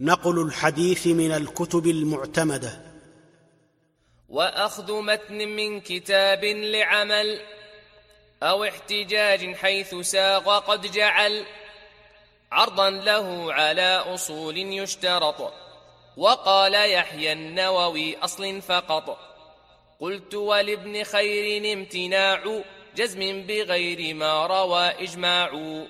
نقل الحديث من الكتب المعتمدة. وأخذ متن من كتاب لعمل أو احتجاج حيث ساغ قد جعل. عرضا له على أصول يشترط. وقال يحيى النووي أصل فقط. قلت ولابن خير امتناع جزم بغير ما روى إجماع.